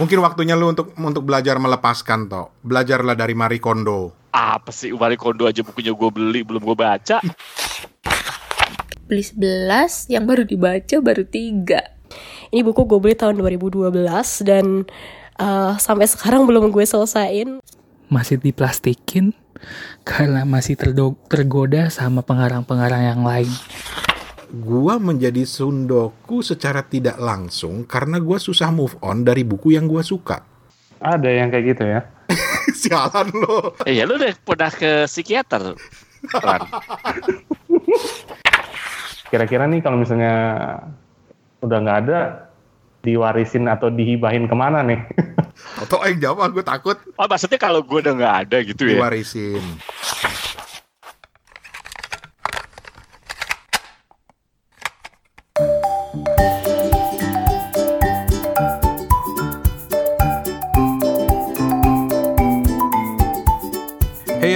Mungkin waktunya lu untuk untuk belajar melepaskan toh. Belajarlah dari Marie Kondo. Apa sih Marie Kondo aja bukunya gue beli belum gue baca. Beli 11, yang baru dibaca baru 3. Ini buku gue beli tahun 2012 dan uh, sampai sekarang belum gue selesain. Masih diplastikin karena masih tergoda sama pengarang-pengarang yang lain gua menjadi sundoku secara tidak langsung karena gua susah move on dari buku yang gua suka. Ada yang kayak gitu ya? Sialan lo. Eh ya lo udah pernah ke psikiater. Kira-kira nih kalau misalnya udah nggak ada, diwarisin atau dihibahin ke mana nih? Atau yang jawab, gue takut. Oh maksudnya kalau gue udah nggak ada gitu ya? Diwarisin.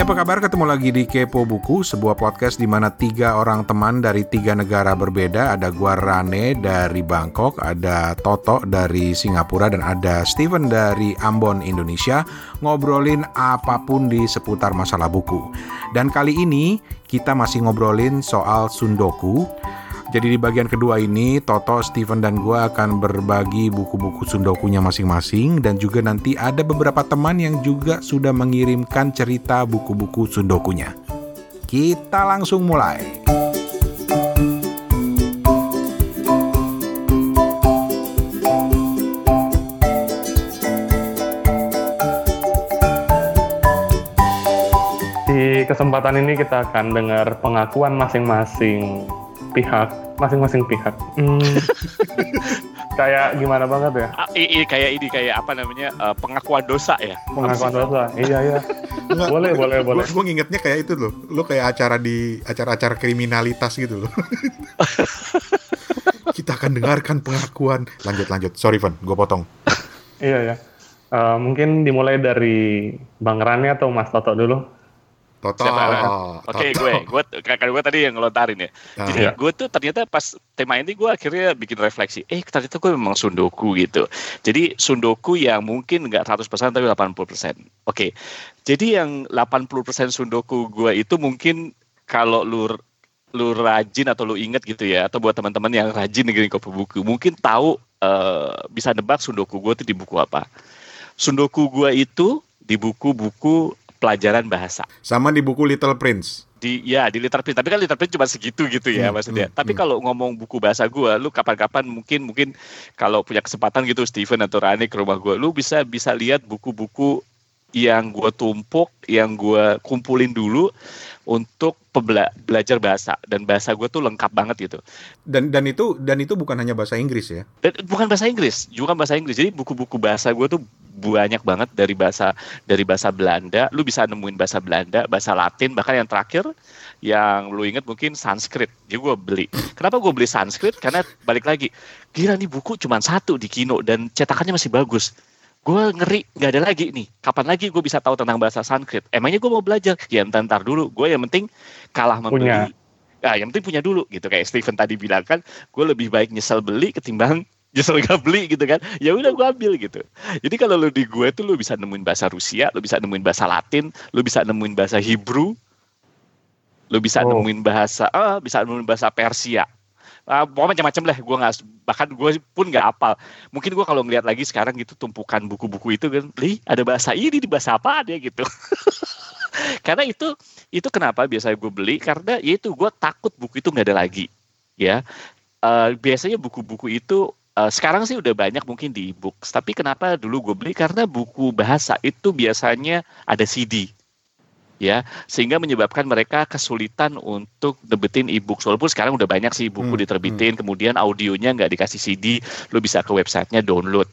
Apa kabar? Ketemu lagi di Kepo Buku, sebuah podcast di mana tiga orang teman dari tiga negara berbeda. Ada gua Rane dari Bangkok, ada Toto dari Singapura, dan ada Steven dari Ambon, Indonesia. Ngobrolin apa pun di seputar masalah buku. Dan kali ini kita masih ngobrolin soal Sundoku. Jadi di bagian kedua ini, Toto, Steven, dan gue akan berbagi buku-buku sundokunya masing-masing dan juga nanti ada beberapa teman yang juga sudah mengirimkan cerita buku-buku sundokunya. Kita langsung mulai. Di kesempatan ini kita akan dengar pengakuan masing-masing pihak masing-masing pihak. Hmm. kayak gimana banget ya? Ah, i, kayak ini kayak apa namanya uh, pengakuan dosa ya? Pengakuan dosa, iya iya. boleh boleh boleh. Gue ngingetnya kayak itu loh, lo kayak acara di acara-acara kriminalitas gitu loh. Kita akan dengarkan pengakuan. Lanjut lanjut. Sorry Van, gue potong. iya ya. Uh, mungkin dimulai dari Bang Rani atau Mas Toto dulu. Total. Oke, okay, gue, gue, kakak gue tadi yang ngelontarin ya. Nah. Jadi ya. gue tuh ternyata pas tema ini gue akhirnya bikin refleksi. Eh, ternyata gue memang sundoku gitu. Jadi sundoku yang mungkin nggak 100% tapi 80%. Oke, okay. jadi yang 80% sundoku gue itu mungkin kalau lu lu rajin atau lu inget gitu ya, atau buat teman-teman yang rajin dengerin kopi buku, mungkin tahu uh, bisa nebak sundoku gue itu di buku apa. Sundoku gue itu di buku-buku pelajaran bahasa. Sama di buku Little Prince. Di ya di Little Prince, tapi kan Little Prince cuma segitu gitu ya hmm, maksudnya. Hmm, tapi hmm. kalau ngomong buku bahasa gue, lu kapan-kapan mungkin mungkin kalau punya kesempatan gitu Steven atau Rani ke rumah gue, lu bisa bisa lihat buku-buku yang gue tumpuk, yang gue kumpulin dulu untuk pebela belajar bahasa dan bahasa gue tuh lengkap banget gitu. Dan dan itu dan itu bukan hanya bahasa Inggris ya? Dan, bukan bahasa Inggris, juga bahasa Inggris. Jadi buku-buku bahasa gue tuh banyak banget dari bahasa dari bahasa Belanda. Lu bisa nemuin bahasa Belanda, bahasa Latin, bahkan yang terakhir yang lu inget mungkin Sanskrit. Jadi gue beli. Kenapa gue beli Sanskrit? Karena balik lagi, gila nih buku cuma satu di Kino dan cetakannya masih bagus gue ngeri nggak ada lagi nih kapan lagi gue bisa tahu tentang bahasa Sanskrit emangnya gue mau belajar ya entar dulu gue yang penting kalah membeli punya. Nah, yang penting punya dulu gitu kayak Steven tadi bilang kan gue lebih baik nyesel beli ketimbang nyesel gak beli gitu kan? Ya udah gue ambil gitu. Jadi kalau lu di gue tuh lu bisa nemuin bahasa Rusia lu bisa nemuin bahasa Latin lu bisa nemuin bahasa Hebrew lu bisa oh. nemuin bahasa ah bisa nemuin bahasa Persia. Uh, macam-macam lah gue nggak bahkan gue pun nggak apal mungkin gue kalau ngeliat lagi sekarang gitu tumpukan buku-buku itu kan li ada bahasa ini di bahasa apa ada gitu. Karena itu itu kenapa biasa gue beli? Karena ya itu gue takut buku itu nggak ada lagi ya. Uh, biasanya buku-buku itu uh, sekarang sih udah banyak mungkin di e-books tapi kenapa dulu gue beli? Karena buku bahasa itu biasanya ada CD ya. Sehingga menyebabkan mereka kesulitan untuk debetin e-book walaupun sekarang udah banyak sih buku hmm, diterbitin hmm. kemudian audionya nggak dikasih CD lo bisa ke websitenya download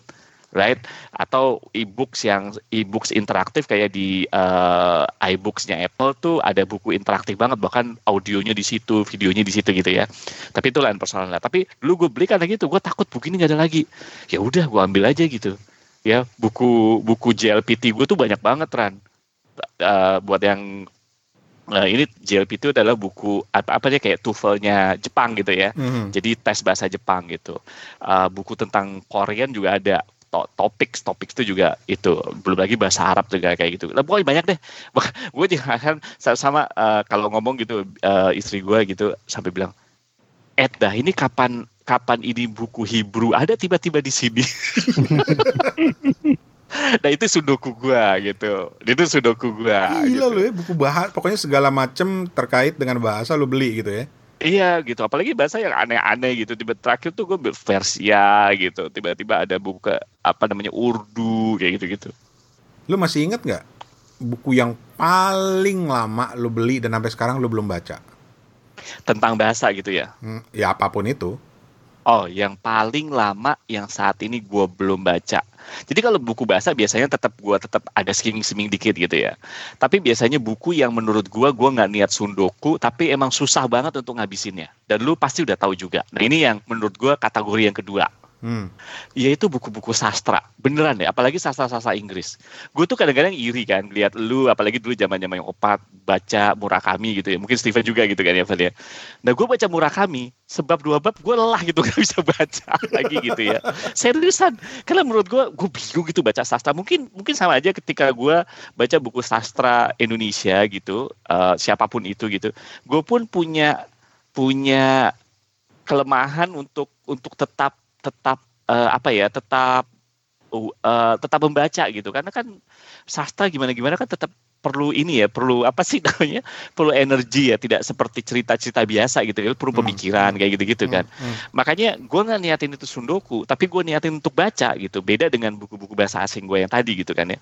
right atau e-books yang e-books interaktif kayak di uh, iBooksnya Apple tuh ada buku interaktif banget bahkan audionya di situ videonya di situ gitu ya tapi itu lain persoalan lah tapi lu gue beli karena gitu gue takut buku ini nggak ada lagi ya udah gue ambil aja gitu ya buku buku JLPT gue tuh banyak banget Ran uh, buat yang uh, ini JLP itu adalah buku apa apa kayak TOEFL-nya Jepang gitu ya. Mm-hmm. Jadi tes bahasa Jepang gitu. Uh, buku tentang Korean juga ada. To topik topik itu juga itu. Belum lagi bahasa Arab juga kayak gitu. Lah pokoknya banyak deh. Gue juga kan sama uh, kalau ngomong gitu uh, istri gue gitu sampai bilang Ed dah ini kapan kapan ini buku Hebrew ada tiba-tiba di sini? Nah itu sudoku gua gitu. Itu sudoku gua Gila gitu. lu ya buku bahasa pokoknya segala macem terkait dengan bahasa lu beli gitu ya. Iya gitu, apalagi bahasa yang aneh-aneh gitu. Tiba terakhir tuh gue Persia gitu, tiba-tiba ada buku apa namanya Urdu kayak gitu-gitu. Lu masih inget nggak buku yang paling lama lu beli dan sampai sekarang lu belum baca? Tentang bahasa gitu ya? Hmm, ya apa pun itu. Oh, yang paling lama yang saat ini gue belum baca. Jadi kalau buku bahasa biasanya tetap gue tetap ada skimming-skimming dikit gitu ya. Tapi biasanya buku yang menurut gue gue nggak niat sundoku, tapi emang susah banget untuk ngabisinnya. Dan lu pasti udah tahu juga. Nah ini yang menurut gue kategori yang kedua. Hmm. Yaitu buku-buku sastra. Beneran deh, apalagi sastra-sastra Inggris. Gue tuh kadang-kadang iri kan lihat lu, apalagi dulu zaman-zaman yang opat baca Murakami gitu ya. Mungkin Steven juga gitu kan ya, Val ya. Nah gue baca Murakami, sebab dua bab gue lelah gitu gak bisa baca lagi gitu ya. Seriusan, karena menurut gue gue bingung gitu baca sastra. Mungkin mungkin sama aja ketika gue baca buku sastra Indonesia gitu, uh, siapa pun itu gitu. Gue pun punya punya kelemahan untuk untuk tetap tetap uh, apa ya tetap uh, tetap membaca gitu. Karena kan sastra gimana gimana kan tetap perlu ini ya perlu apa sih namanya? Perlu energi ya tidak seperti cerita-cerita biasa gitu ya perlu pemikiran kayak gitu-gitu kan. makanya gue nggak niatin itu sundoku tapi gue niatin untuk baca gitu. Beda dengan buku-buku bahasa asing gue yang tadi gitu kan ya.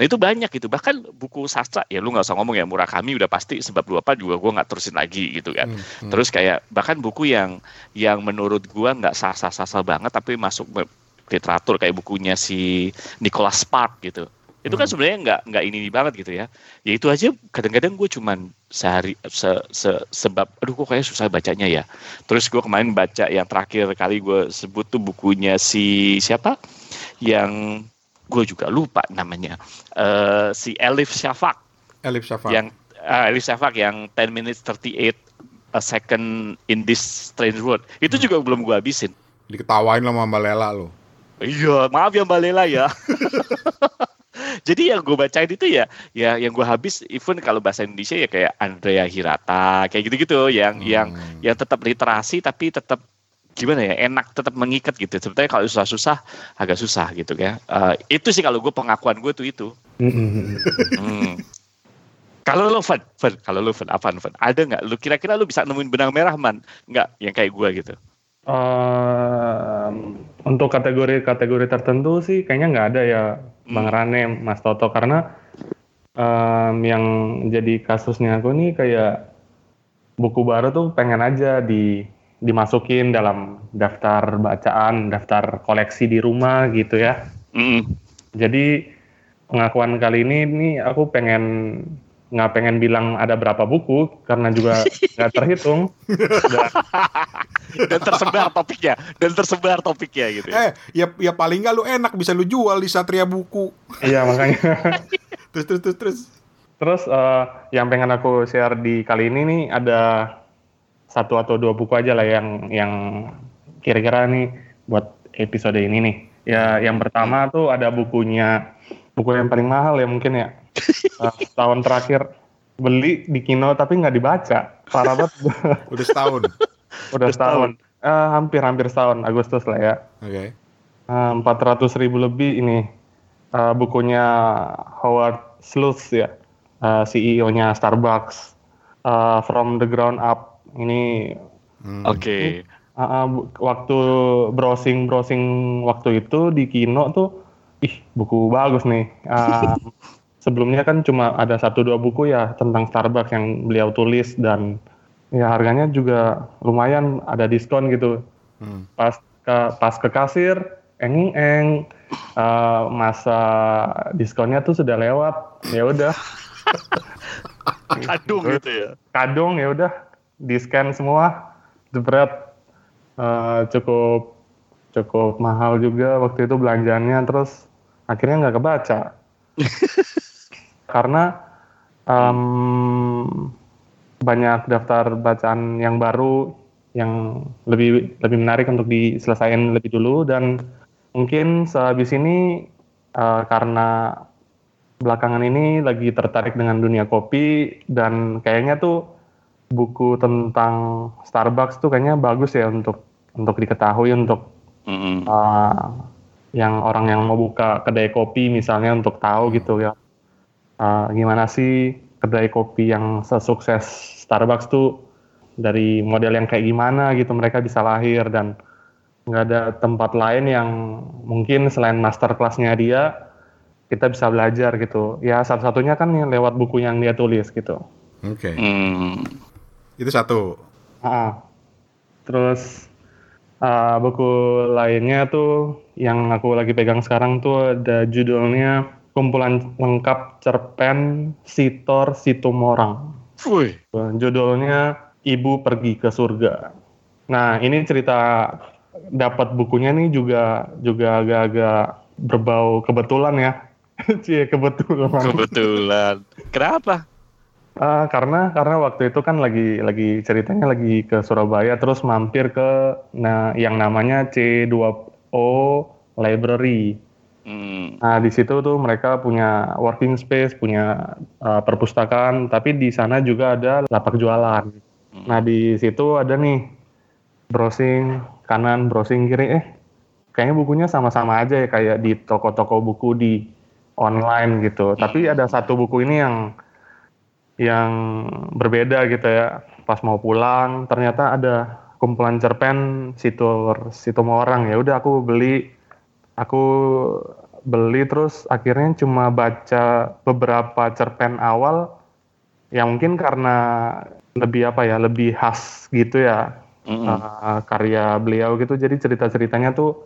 Nah itu banyak gitu. Bahkan buku sastra ya lu nggak usah ngomong ya Murakami udah pasti sebab dua apa juga gue nggak terusin lagi gitu kan. Terus kayak bahkan buku yang yang menurut gue nggak sah-sah-sah banget tapi masuk literatur kayak bukunya si Nicholas Spark gitu itu kan sebenarnya nggak nggak ini, banget gitu ya. Ya itu aja kadang-kadang gue cuman sehari se, se, sebab aduh kok kayak susah bacanya ya. Terus gue kemarin baca yang terakhir kali gue sebut tuh bukunya si siapa? Yang gue juga lupa namanya. Uh, si Elif Shafak Elif Shafak yang uh, Elif Shafak yang 10 minutes 38 a second in this strange world. Itu juga belum gue habisin. Diketawain sama Mbak Lela lo iya maaf ya Mbak Lela ya jadi yang gue bacain itu ya ya yang gue habis even kalau bahasa Indonesia ya kayak Andrea Hirata kayak gitu-gitu yang hmm. yang yang tetap literasi tapi tetap gimana ya enak tetap mengikat gitu. Sebetulnya kalau susah-susah agak susah gitu ya. Uh, itu sih kalau gue pengakuan gue tuh itu. Hmm. kalau lo Van, Van kalau lo Van apa Van? Ada nggak? Lu kira-kira lu bisa nemuin benang merah man? Nggak yang kayak gue gitu? Uh, untuk kategori-kategori tertentu sih kayaknya nggak ada ya. hmm. Bang Rane, Mas Toto karena um, yang jadi kasusnya aku nih kayak buku baru tuh pengen aja di dimasukin dalam daftar bacaan, daftar koleksi di rumah gitu ya. Mm. Jadi pengakuan kali ini nih aku pengen nggak pengen bilang ada berapa buku karena juga nggak terhitung dan, dan tersebar topiknya. Dan tersebar topiknya gitu ya. eh ya ya paling nggak lu enak bisa lu jual di Satria Buku. Iya makanya. Terus terus terus terus. Terus uh, yang pengen aku share di kali ini nih ada satu atau dua buku aja lah yang yang kira-kira nih buat episode ini nih. Ya yang pertama tuh ada bukunya buku yang paling mahal ya mungkin ya. Uh, tahun terakhir. Beli di Kino tapi nggak dibaca. Parah banget. Udah setahun udah setahun uh, hampir hampir setahun Agustus lah ya. Oke. Okay. empat ratus ribu lebih ini uh, bukunya Howard Schultz ya. Uh, CEO-nya Starbucks. Uh, From the Ground Up. Ini hmm. oke. Okay. uh, uh, waktu browsing browsing waktu itu di Kino tuh ih buku bagus nih. Uh, sebelumnya kan cuma ada satu dua buku ya tentang Starbucks yang beliau tulis dan ya harganya juga lumayan ada diskon gitu. Hmm. Pas ke pas ke kasir, eng eng uh, masa diskonnya tuh sudah lewat. Ya udah. Kadung gitu ya. Kadung ya udah di scan semua. Jebret uh, cukup cukup mahal juga waktu itu belanjanya terus akhirnya nggak kebaca karena um, banyak daftar bacaan yang baru yang lebih lebih menarik untuk diselesaikan lebih dulu dan mungkin sehabis ini uh, karena belakangan ini lagi tertarik dengan dunia kopi dan kayaknya tuh buku tentang Starbucks tuh kayaknya bagus ya untuk untuk diketahui untuk mm -hmm. uh, yang orang yang mau buka kedai kopi misalnya untuk tahu gitu ya uh, gimana sih kedai kopi yang sesukses Starbucks tuh dari model yang kayak gimana gitu mereka bisa lahir dan nggak ada tempat lain yang mungkin selain master kelasnya dia kita bisa belajar gitu ya satu-satunya kan yang lewat buku yang dia tulis gitu oke okay. hmm. Itu satu. Ah, terus uh, buku lainnya tuh yang aku lagi pegang sekarang tuh ada judulnya kumpulan lengkap cerpen Sitor Situmorang. Wih. Judulnya Ibu Pergi ke Surga. Nah ini cerita dapat bukunya nih juga juga agak-agak berbau kebetulan ya. Cie kebetulan. Kebetulan. Kenapa? Uh, karena karena waktu itu kan lagi lagi ceritanya lagi ke Surabaya terus mampir ke nah yang namanya C2O Library. Hmm. Nah di situ tuh mereka punya working space, punya uh, perpustakaan, tapi di sana juga ada lapak jualan. Hmm. Nah di situ ada nih browsing kanan, browsing kiri, eh kayaknya bukunya sama-sama aja ya kayak di toko-toko buku di online gitu. Hmm. Tapi ada satu buku ini yang yang berbeda gitu ya. Pas mau pulang ternyata ada kumpulan cerpen situ situ orang ya udah aku beli aku beli terus akhirnya cuma baca beberapa cerpen awal yang mungkin karena lebih apa ya lebih khas gitu ya mm-hmm. uh, karya beliau gitu jadi cerita ceritanya tuh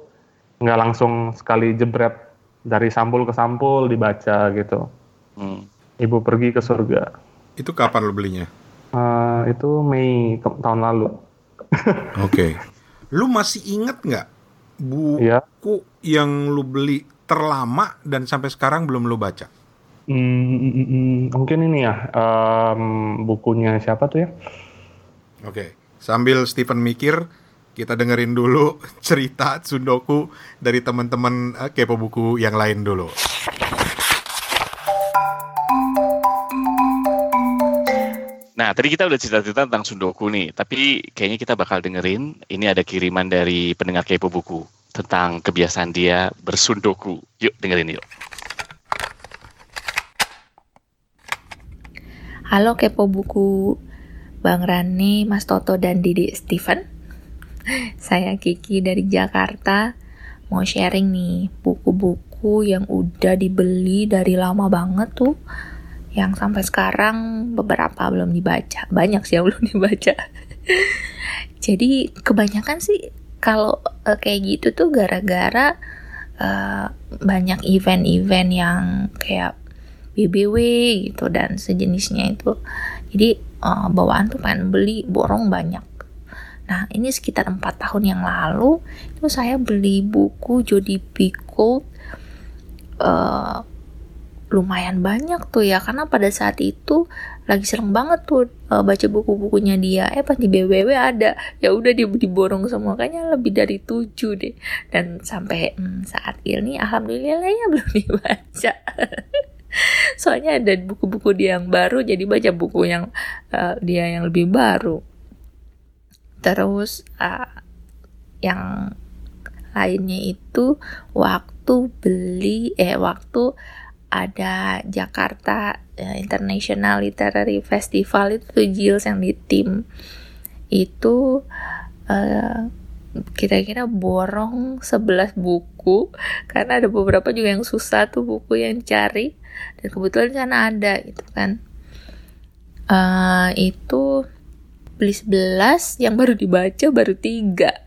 nggak langsung sekali jebret dari sampul ke sampul dibaca gitu mm. ibu pergi ke surga itu kapan lo belinya? Uh, itu Mei tahun lalu. Oke. okay. Lu masih inget nggak buku ya. Yang lu beli terlama dan sampai sekarang belum lu baca? Hmm, mungkin ini ya um, bukunya siapa tuh ya? Oke, okay. sambil Stephen mikir, kita dengerin dulu cerita Sundoku dari teman-teman uh, kepo buku yang lain dulu. Nah, tadi kita udah cerita-cerita tentang Sundoku nih, tapi kayaknya kita bakal dengerin ini ada kiriman dari pendengar Kepo Buku tentang kebiasaan dia bersundoku. Yuk dengerin yuk. Halo Kepo Buku, Bang Rani, Mas Toto, dan Didi Steven. Saya Kiki dari Jakarta, mau sharing nih buku-buku yang udah dibeli dari lama banget tuh yang sampai sekarang beberapa belum dibaca banyak sih yang belum dibaca jadi kebanyakan sih kalau uh, kayak gitu tuh gara-gara uh, banyak event-event yang kayak BBW gitu dan sejenisnya itu. Jadi uh, bawaan tuh pengen beli borong banyak. Nah, ini sekitar empat tahun yang lalu itu saya beli buku Jody Picoult uh, lumayan banyak tuh ya karena pada saat itu lagi serem banget tuh uh, baca buku-bukunya dia. Eh pas di BWW ada. Ya udah di diborong semua. Kayaknya lebih dari tujuh deh. Dan sampai hmm, saat ini alhamdulillah ya belum dibaca. Soalnya ada buku-buku dia yang baru jadi baca buku yang uh, dia yang lebih baru. Terus uh, yang lainnya itu waktu beli eh waktu ada Jakarta uh, International Literary Festival itu Jills yang di tim. Itu uh, kira-kira borong 11 buku karena ada beberapa juga yang susah tuh buku yang cari dan kebetulan kan ada gitu kan. Uh, itu beli 11 yang baru dibaca baru tiga.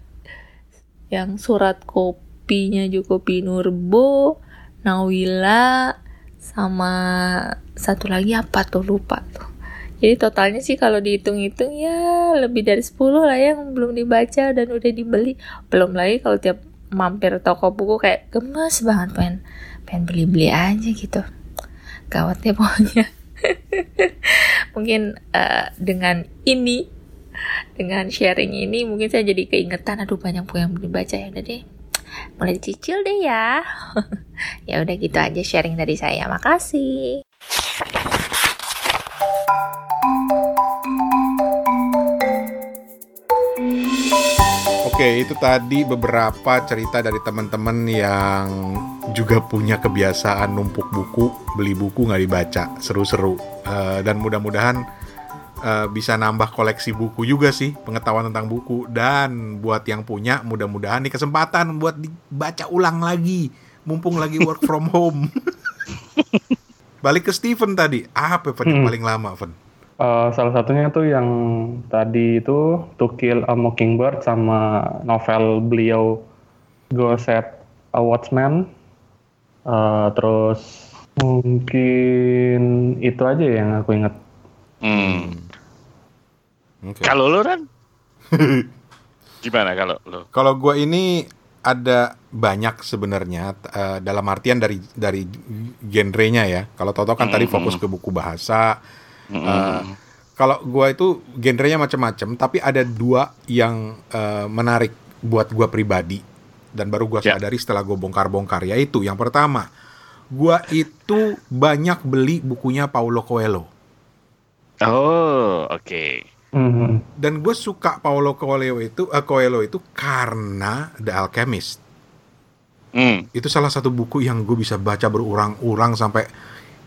Yang surat kopinya Joko Pinurbo Nawila sama satu lagi apa tuh? Lupa tuh. Jadi totalnya sih kalau dihitung-hitung ya lebih dari 10 lah yang belum dibaca dan udah dibeli. Belum lagi kalau tiap mampir toko buku kayak gemes banget pengen pengen beli-beli aja gitu. Gawat ya pokoknya. Mungkin uh, dengan ini dengan sharing ini mungkin saya jadi keingetan aduh banyak buku yang belum dibaca ya udah mulai dicicil deh ya. ya udah gitu aja sharing dari saya. Makasih. Oke, itu tadi beberapa cerita dari teman-teman yang juga punya kebiasaan numpuk buku, beli buku nggak dibaca, seru-seru. Uh, dan mudah-mudahan uh, bisa nambah koleksi buku juga sih, pengetahuan tentang buku. Dan buat yang punya, mudah-mudahan nih kesempatan buat dibaca ulang lagi, mumpung lagi work from home. Balik ke Steven tadi, apa yang hmm. paling lama, Fen? Uh, salah satunya tuh yang tadi itu To Kill a Mockingbird sama novel beliau Go Set a Watchman. Uh, terus mungkin itu aja yang aku ingat. Hmm. Okay. Kalau lo kan? Gimana kalau lo? Kalau gue ini ada banyak sebenarnya uh, dalam artian dari dari genrenya ya. Kalau Toto kan mm -hmm. tadi fokus ke buku bahasa Uh, kalau gua itu genrenya macam-macam, tapi ada dua yang uh, menarik buat gua pribadi dan baru gua yeah. sadari setelah gua bongkar-bongkar yaitu yang pertama, gua itu banyak beli bukunya Paulo Coelho. Oh, oke. Okay. Mm-hmm. Dan gue suka Paulo Coelho itu, uh, Coelho itu karena The Alchemist. Mm. Itu salah satu buku yang gue bisa baca berulang-ulang sampai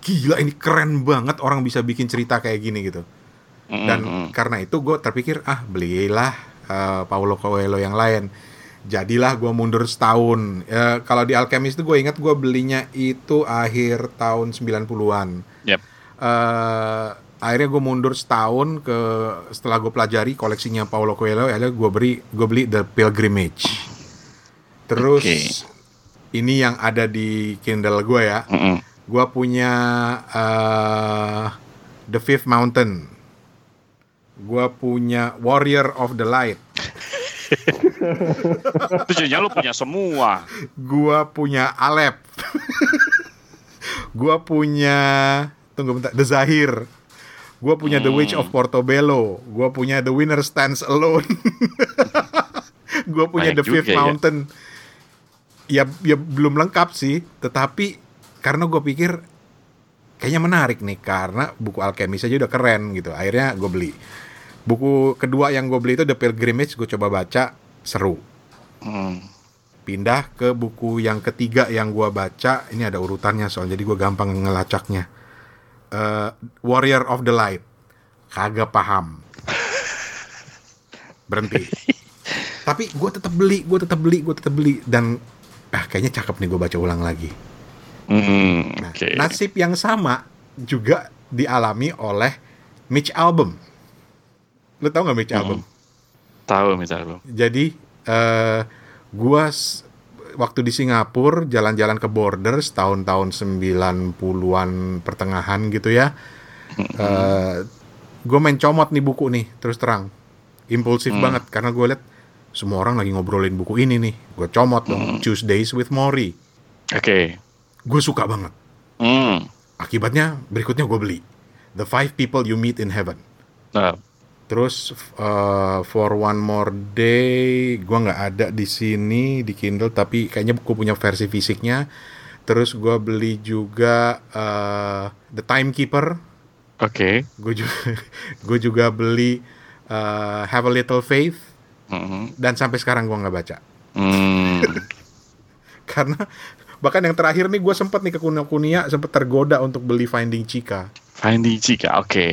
gila ini keren banget orang bisa bikin cerita kayak gini gitu dan mm -hmm. karena itu gue terpikir ah belilah uh, Paulo Coelho yang lain jadilah gue mundur setahun uh, kalau di Alchemist itu gue ingat gue belinya itu akhir tahun 90-an yep. uh, akhirnya gue mundur setahun ke setelah gue pelajari koleksinya Paulo Coelho akhirnya gue beri gue beli The Pilgrimage terus okay. ini yang ada di Kindle gue ya mm -hmm Gua punya uh, The Fifth Mountain. Gua punya Warrior of the Light. Tujuannya lu punya semua. Gua punya Alep. gua punya tunggu bentar The Zahir. Gua punya hmm. The Witch of hmm. Portobello. Gua punya The Winner Stands Alone. gua punya Banyak The Fifth ya. Mountain. Ya. ya ya belum lengkap sih, tetapi karena gue pikir kayaknya menarik nih karena buku alkemis aja udah keren gitu akhirnya gue beli buku kedua yang gue beli itu The Pilgrimage gue coba baca seru hmm. pindah ke buku yang ketiga yang gue baca ini ada urutannya soal jadi gue gampang ngelacaknya uh, Warrior of the Light kagak paham berhenti tapi gue tetap beli gue tetap beli gue tetap beli dan ah kayaknya cakep nih gue baca ulang lagi Mm, nah, Nasib yang sama juga dialami oleh Mitch Album. Lo tau gak Mitch mm. Album? Tahu Mitch Album. Jadi uh, gua waktu di Singapura jalan-jalan ke border tahun-tahun 90-an pertengahan gitu ya. -hmm. uh, gue main comot nih buku nih terus terang impulsif mm. banget karena gue liat semua orang lagi ngobrolin buku ini nih gue comot dong mm. Tuesdays with Mori oke okay gue suka banget. Mm. Akibatnya berikutnya gue beli The Five People You Meet in Heaven. Uh. Terus uh, For One More Day gue nggak ada di sini di Kindle tapi kayaknya gue punya versi fisiknya. Terus gue beli juga uh, The Timekeeper. Oke. Okay. Gue juga gue juga beli uh, Have a Little Faith. Mm -hmm. Dan sampai sekarang gue nggak baca. Mm. Karena bahkan yang terakhir nih gue sempet nih ke Kunia sempet tergoda untuk beli Finding Chica Finding Chica oke okay.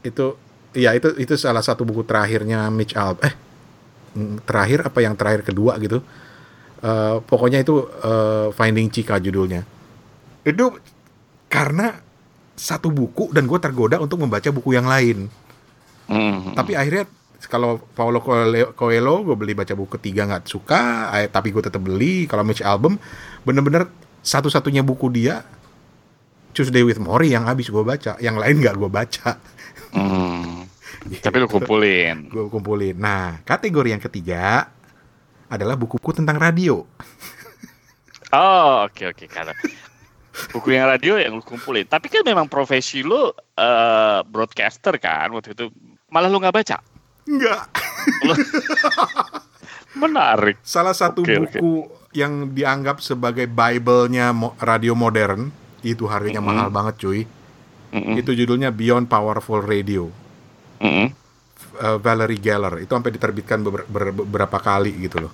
itu ya itu itu salah satu buku terakhirnya Mitch Alb eh mm, terakhir apa yang terakhir kedua gitu. Uh, pokoknya itu uh, Finding Chica judulnya. Itu karena satu buku dan gue tergoda untuk membaca buku yang lain. Mm -hmm. tapi akhirnya kalau Paulo Coelho gue beli baca buku ketiga nggak suka eh, tapi gue tetap beli. Kalau Mitch album bener-bener satu-satunya buku dia Tuesday with Mori yang habis gue baca. Yang lain nggak gue baca hmm. tapi lu kumpulin gue kumpulin nah kategori yang ketiga adalah buku-buku tentang radio oh oke okay, oke okay. karena buku yang radio yang lu kumpulin tapi kan memang profesi lu uh, broadcaster kan waktu itu malah lu nggak baca Enggak. Menarik. Salah satu okay, buku okay. yang dianggap sebagai Bible-nya radio modern itu harganya Mm-mm. mahal banget cuy. Mm-mm. Itu judulnya Beyond Powerful Radio. Mm-mm. uh, Valerie Geller itu sampai diterbitkan beber- ber- beberapa kali gitu loh.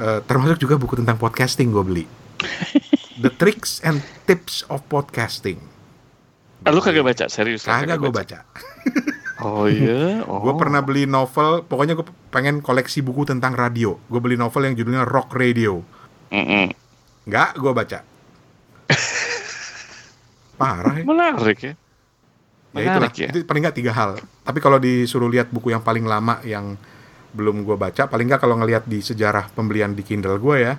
Uh, termasuk juga buku tentang podcasting gue beli. The Tricks and Tips of Podcasting. Ah, lu kagak baca serius? Kagak gue baca. Oh iya. Oh. Gue pernah beli novel, pokoknya gue pengen koleksi buku tentang radio. Gue beli novel yang judulnya Rock Radio. Mm-mm. Nggak, gue baca. Parah ya. Menarik ya. Ya itulah, Menarik ya. itu paling nggak tiga hal. Tapi kalau disuruh lihat buku yang paling lama yang belum gue baca, paling nggak kalau ngelihat di sejarah pembelian di Kindle gue ya,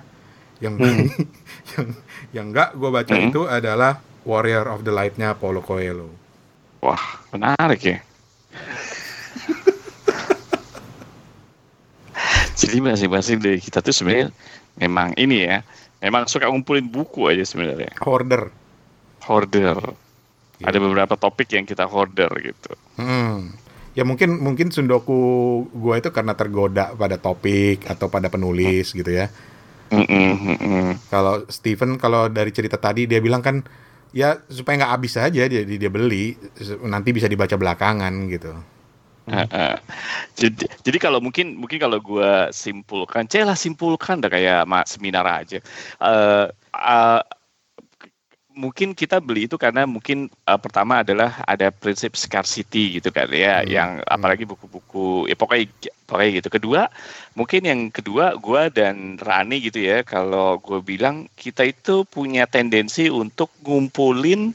yang yang yang nggak gue baca Hmm. itu adalah Warrior of the Light-nya Paulo Coelho. Wah, menarik ya. Jadi masing-masing dari kita tuh sebenarnya memang ini ya, memang suka ngumpulin buku aja sebenarnya. Hoarder. Hoarder. Iya. Ada beberapa topik yang kita hoarder gitu. Hmm. Ya mungkin mungkin sundoku gue itu karena tergoda pada topik atau pada penulis gitu ya. Mm-mm, mm-mm. Kalau Steven kalau dari cerita tadi dia bilang kan ya supaya nggak habis aja dia dia beli nanti bisa dibaca belakangan gitu. Heeh. jadi, jadi kalau mungkin mungkin kalau gue simpulkan, celah simpulkan dah kayak ma- seminar aja. Eh, eh, mungkin kita beli itu karena mungkin eh, pertama adalah ada prinsip scarcity gitu kan ya, Hmm. yang apalagi buku-buku ya pokoknya pokoknya gitu. Kedua, mungkin yang kedua gue dan Rani gitu ya, kalau gue bilang kita itu punya tendensi untuk ngumpulin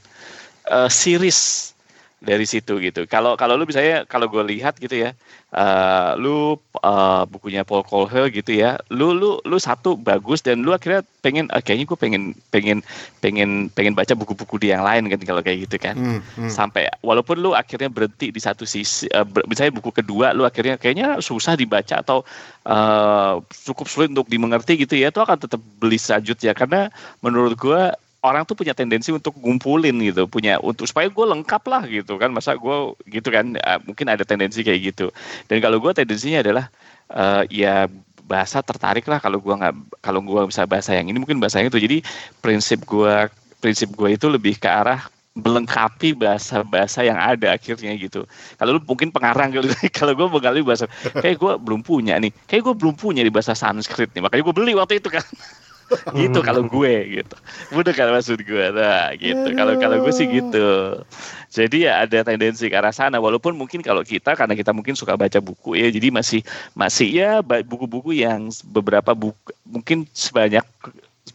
eh, series dari situ gitu. Kalau kalau lu misalnya kalau gue lihat gitu ya, eh, lu eh, bukunya Paul Coelho gitu ya, lu lu lu satu bagus dan lu akhirnya pengen ah, kayaknya gue pengen pengen pengen pengen baca buku-buku di yang lain kan kalau kayak gitu kan. Hmm, hmm. Sampai walaupun lu akhirnya berhenti di satu sisi, eh, ber- misalnya buku kedua lu akhirnya kayaknya susah dibaca atau eh, cukup sulit untuk dimengerti gitu ya, itu akan tetap beli selanjutnya karena menurut gua orang tuh punya tendensi untuk ngumpulin gitu, punya untuk supaya gue lengkap lah gitu kan, masa gue gitu kan, eh, mungkin ada tendensi kayak gitu. Dan kalau gue tendensinya adalah eh, ya bahasa tertarik lah kalau gua nggak kalau gua bisa bahasa yang ini mungkin bahasa yang itu. Jadi prinsip gua prinsip gue itu lebih ke arah melengkapi bahasa-bahasa yang ada akhirnya gitu. Kalau lu mungkin pengarang gitu, kalau gue menggali bahasa, kayak gue belum punya nih, kayak gue belum punya di bahasa Sanskrit nih, makanya gue beli waktu itu kan. gitu kalau gue gitu. Bener kan maksud gue? Nah gitu. Kalau kalau gue sih gitu. Jadi ya ada tendensi ke arah sana. Walaupun mungkin kalau kita karena kita mungkin suka baca buku ya jadi masih masih ya buku-buku yang beberapa buku mungkin sebanyak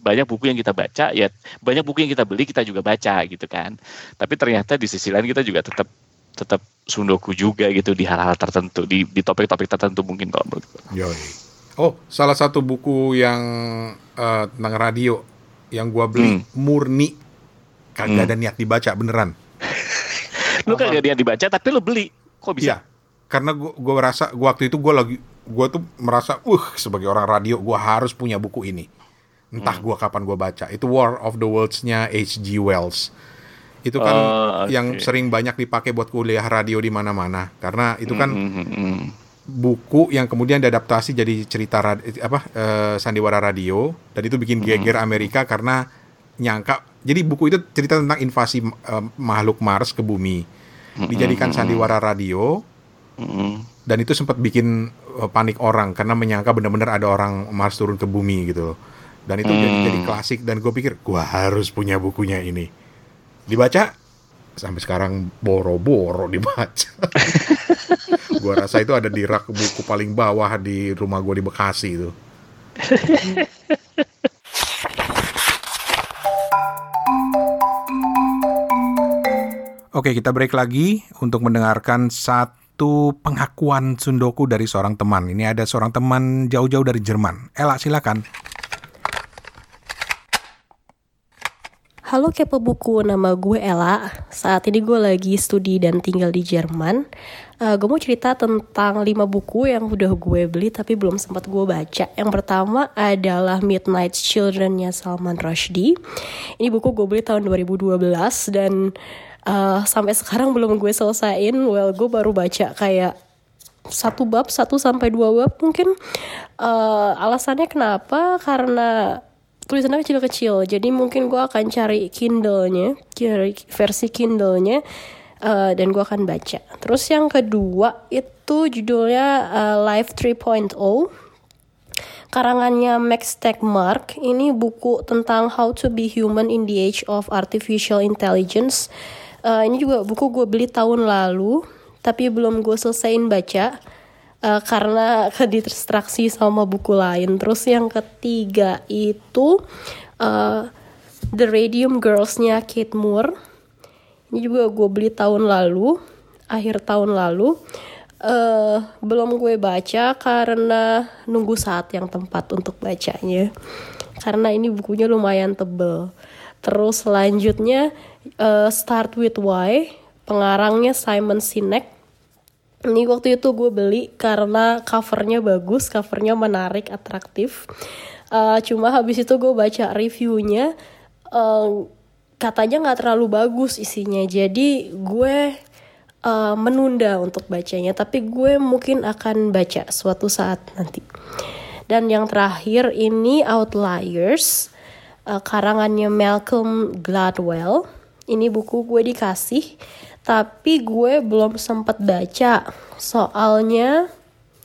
banyak buku yang kita baca ya banyak buku yang kita beli kita juga baca gitu kan. Tapi ternyata di sisi lain kita juga tetap tetap sundoku juga gitu di hal-hal tertentu di di topik-topik tertentu mungkin kalau menurut gue. Oh, salah satu buku yang eh, tentang radio yang gua beli Hmm. murni kagak Hmm. ada niat dibaca beneran. lu kan gak dia dibaca tapi lu beli kok bisa Iya. Karena gua gua rasa gua waktu itu gua lagi gua tuh merasa, "Uh, sebagai orang radio gua harus punya buku ini." Entah Hmm. gua kapan gua baca. Itu War of the Worlds-nya H.G. Wells. Itu kan Oh, oke. yang sering banyak dipakai buat kuliah radio di mana-mana karena itu kan Hmm, hmm, hmm. Buku yang kemudian diadaptasi jadi cerita rad- apa eh, sandiwara radio. Dan itu bikin geger Amerika karena nyangka jadi buku itu cerita tentang invasi eh, makhluk Mars ke bumi. Dijadikan sandiwara radio. Hmm. dan itu sempat bikin eh, panik orang karena menyangka benar-benar ada orang Mars turun ke bumi gitu loh. Dan itu jadi Hmm. jadi klasik. Dan gue pikir gua harus punya bukunya ini. Dibaca sampai sekarang boro-boro dibaca gua rasa itu ada di rak buku paling bawah di rumah gua di Bekasi itu Oke, kita break lagi untuk mendengarkan satu pengakuan Sundoku dari seorang teman. Ini ada seorang teman jauh-jauh dari Jerman. Ella, silakan. Halo kepo buku, nama gue Ella. Saat ini gue lagi studi dan tinggal di Jerman. Eh, gue mau cerita tentang 5 buku yang udah gue beli tapi belum sempat gue baca. Yang pertama adalah Midnight Children-nya Salman Rushdie. Ini buku gue beli tahun 2012 dan eh, sampai sekarang belum gue selesain. Well, gue baru baca kayak satu bab satu sampai dua bab mungkin Eh, alasannya kenapa karena tulisannya kecil-kecil. Jadi mungkin gue akan cari Kindle-nya, cari versi Kindle-nya, uh, dan gue akan baca. Terus yang kedua itu judulnya uh, Life 3.0 karangannya Max Tegmark. Ini buku tentang How to be Human in the Age of Artificial Intelligence. Uh, ini juga buku gue beli tahun lalu, tapi belum gue selesaiin baca uh, karena kedistraksi sama buku lain. Terus yang ketiga itu uh, The Radium Girls-nya Kate Moore. Ini juga gue beli tahun lalu, akhir tahun lalu. Uh, belum gue baca karena nunggu saat yang tepat untuk bacanya. Karena ini bukunya lumayan tebel. Terus selanjutnya uh, Start with Why, pengarangnya Simon Sinek ini waktu itu gue beli karena covernya bagus, covernya menarik, atraktif. Uh, cuma habis itu gue baca reviewnya, uh, katanya nggak terlalu bagus isinya. Jadi gue uh, menunda untuk bacanya, tapi gue mungkin akan baca suatu saat nanti. Dan yang terakhir ini Outliers, uh, karangannya Malcolm Gladwell. Ini buku gue dikasih tapi gue belum sempat baca. Soalnya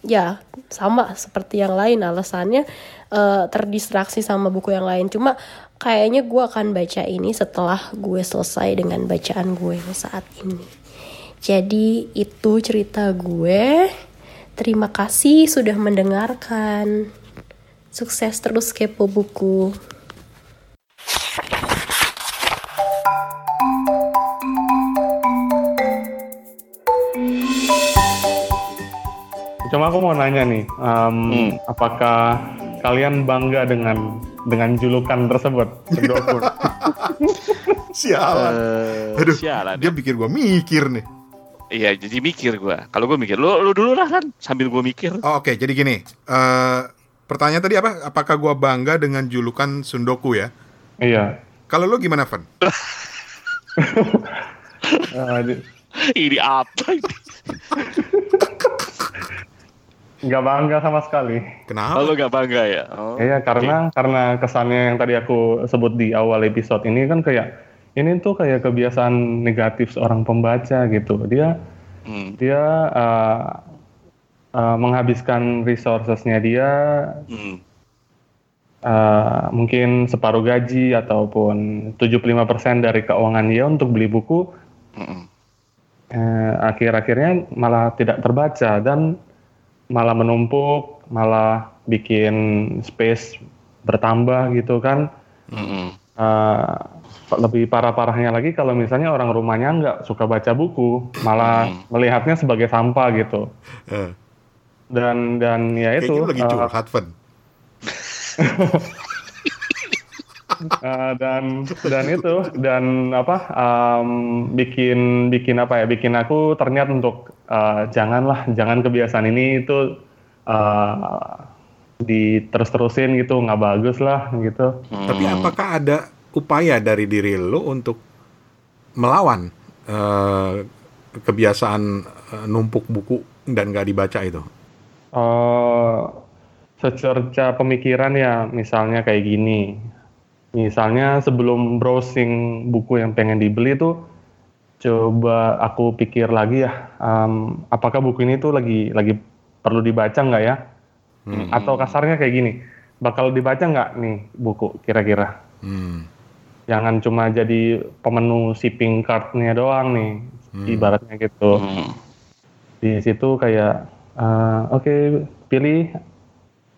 ya sama seperti yang lain. Alasannya uh, terdistraksi sama buku yang lain. Cuma kayaknya gue akan baca ini setelah gue selesai dengan bacaan gue saat ini. Jadi itu cerita gue. Terima kasih sudah mendengarkan. Sukses terus kepo buku Cuma aku mau nanya nih, um, hmm. apakah kalian bangga dengan dengan julukan tersebut? sialan. Uh, Aduh, sialan. Dia pikir gue mikir nih. Iya, jadi mikir gue. Kalau gue mikir, lu, lu dulu lah kan, sambil gue mikir. Oh, Oke, okay. jadi gini. Uh, pertanyaan tadi apa? Apakah gue bangga dengan julukan Sundoku ya? Iya. Kalau lu gimana, Van? ini apa ini? Nggak bangga sama sekali. Kenapa? Oh, nggak bangga ya? Oh. Iya, karena okay. karena kesannya yang tadi aku sebut di awal episode ini kan kayak ini tuh kayak kebiasaan negatif seorang pembaca gitu. Dia hmm. dia uh, uh, menghabiskan resourcesnya dia hmm. uh, mungkin separuh gaji ataupun 75% dari keuangan dia untuk beli buku. Hmm. Uh, akhir-akhirnya malah tidak terbaca dan malah menumpuk, malah bikin space bertambah gitu kan. Mm-hmm. Uh, lebih parah-parahnya lagi kalau misalnya orang rumahnya nggak suka baca buku, malah mm-hmm. melihatnya sebagai sampah gitu. Uh. Dan dan ya itu. Kayaknya lagi uh, curhat, uh, dan dan itu dan apa um, bikin bikin apa ya bikin aku ternyata untuk uh, janganlah jangan kebiasaan ini itu uh, diterus-terusin gitu nggak bagus lah gitu. Hmm. Tapi apakah ada upaya dari diri lo untuk melawan uh, kebiasaan uh, numpuk buku dan nggak dibaca itu? Uh, secerca pemikiran ya misalnya kayak gini Misalnya sebelum browsing buku yang pengen dibeli tuh coba aku pikir lagi ya, um, apakah buku ini tuh lagi lagi perlu dibaca nggak ya? Hmm. Atau kasarnya kayak gini, bakal dibaca nggak nih buku kira-kira? Hmm. Jangan cuma jadi pemenuh shipping cart-nya doang nih, hmm. ibaratnya gitu. Hmm. Di situ kayak, uh, oke okay, pilih,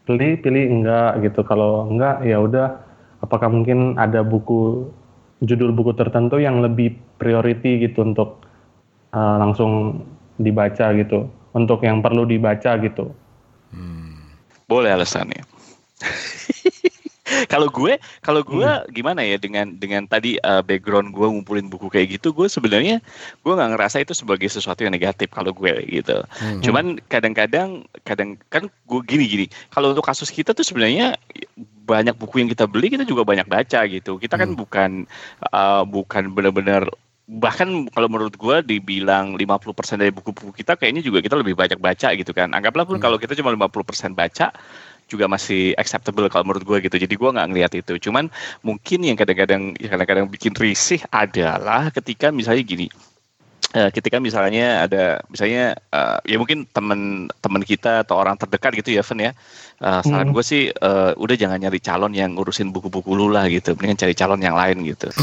pilih, pilih enggak gitu. Kalau enggak ya udah apakah mungkin ada buku judul buku tertentu yang lebih priority gitu untuk uh, langsung dibaca gitu untuk yang perlu dibaca gitu hmm. boleh alasannya kalau gue kalau gue hmm. gimana ya dengan dengan tadi uh, background gue ngumpulin buku kayak gitu gue sebenarnya gue nggak ngerasa itu sebagai sesuatu yang negatif kalau gue gitu hmm. cuman kadang-kadang kadang kan gue gini gini kalau untuk kasus kita tuh sebenarnya banyak buku yang kita beli kita juga banyak baca gitu kita kan hmm. bukan uh, bukan benar-benar bahkan kalau menurut gue dibilang 50% dari buku-buku kita kayaknya juga kita lebih banyak baca gitu kan anggaplah pun hmm. kalau kita cuma 50% baca juga masih acceptable kalau menurut gue gitu. Jadi gue nggak ngelihat itu. Cuman mungkin yang kadang-kadang yang kadang-kadang bikin risih adalah ketika misalnya gini. Uh, ketika misalnya ada misalnya uh, ya mungkin teman teman kita atau orang terdekat gitu ya Fen ya. Uh, saran Hmm. gue sih uh, udah jangan nyari calon yang ngurusin buku-buku lu lah gitu. Mendingan cari calon yang lain gitu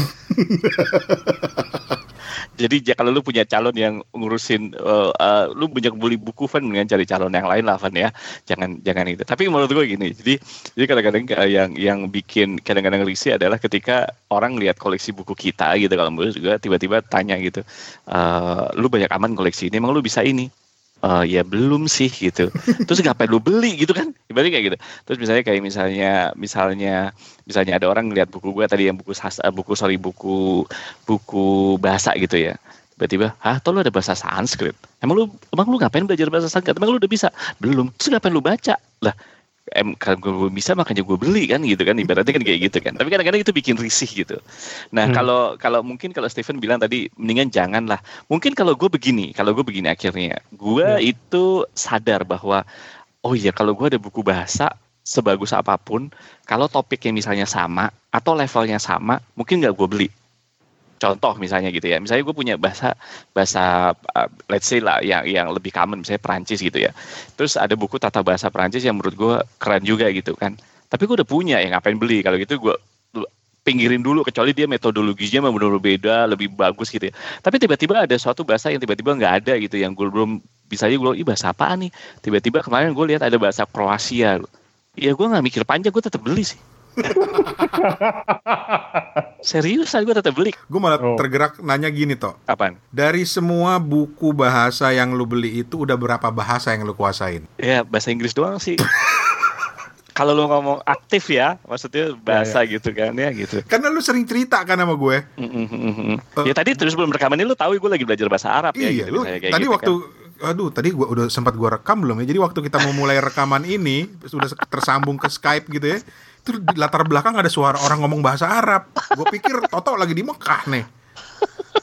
jadi ja- kalau lu punya calon yang ngurusin uh, uh, lu banyak beli buku Van mendingan cari calon yang lain lah Van ya. Jangan jangan itu tapi menurut gue gini jadi jadi kadang-kadang uh, yang yang bikin kadang-kadang risih adalah ketika orang lihat koleksi buku kita gitu kalau menurut juga tiba-tiba tanya gitu uh, lu banyak aman koleksi ini emang lu bisa ini Eh, ya belum sih gitu. Terus ngapain lu beli gitu kan? Ibaratnya kayak gitu. Terus misalnya kayak misalnya misalnya misalnya ada orang ngeliat buku gue tadi yang buku eh, buku sorry buku buku bahasa gitu ya. Tiba-tiba, hah, toh lu ada bahasa Sanskrit? Emang lu emang lu ngapain belajar bahasa Sanskrit? Emang lu udah bisa? Belum. Terus ngapain lu baca? Lah, em kalau gue bisa makanya gue beli kan gitu kan ibaratnya kan kayak gitu kan tapi kadang-kadang itu bikin risih gitu nah Hmm. kalau kalau mungkin kalau Stephen bilang tadi mendingan jangan lah mungkin kalau gue begini kalau gue begini akhirnya gue Ya. itu sadar bahwa oh iya kalau gue ada buku bahasa sebagus apa pun kalau topiknya misalnya sama atau levelnya sama mungkin nggak gue beli contoh misalnya gitu ya. Misalnya gue punya bahasa bahasa uh, let's say lah yang yang lebih common misalnya Perancis gitu ya. Terus ada buku tata bahasa Perancis yang menurut gue keren juga gitu kan. Tapi gue udah punya ya ngapain beli? Kalau gitu gue pinggirin dulu kecuali dia metodologinya memang benar beda lebih bagus gitu ya. Tapi tiba-tiba ada suatu bahasa yang tiba-tiba nggak ada gitu yang gue belum bisa aja gue ih bahasa apaan nih? Tiba-tiba kemarin gue lihat ada bahasa Kroasia. Ya gue nggak mikir panjang gue tetap beli sih serius gue tetap beli Gue malah Oh. tergerak nanya gini toh. apaan Dari semua buku bahasa yang lu beli itu udah berapa bahasa yang lu kuasain? Ya bahasa Inggris doang sih. Kalau lo ngomong aktif ya, maksudnya bahasa gitu kan ya gitu. Karena lu sering cerita kan sama gue. Mm, mm, mm, mm. Ya tadi terus sebelum rekaman ini lu tahu gue lagi belajar bahasa Arab ya iya, gitu. lu kayak tadi gitu waktu kan. aduh tadi gua udah sempat gua rekam belum ya. Jadi waktu kita mau mulai rekaman ini sudah tersambung ke Skype gitu ya. Itu di latar belakang ada suara orang ngomong bahasa Arab. Gue pikir Toto lagi di Mekah nih.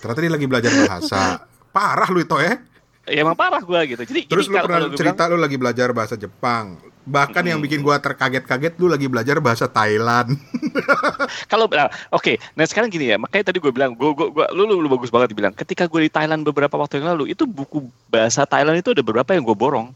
Ternyata dia lagi belajar bahasa. Parah lu itu ya. Ya emang parah gue gitu. Jadi Terus lu pernah cerita lu lagi belajar bahasa Jepang. Bahkan yang Mm-mm. bikin gua terkaget-kaget lu lagi belajar bahasa Thailand. Kalau nah, oke, nah sekarang gini ya, makanya tadi gue bilang, gue, gue, gue, lu, lu, lu bagus banget dibilang. Ketika gue di Thailand beberapa waktu yang lalu, itu buku bahasa Thailand itu ada beberapa yang gue borong.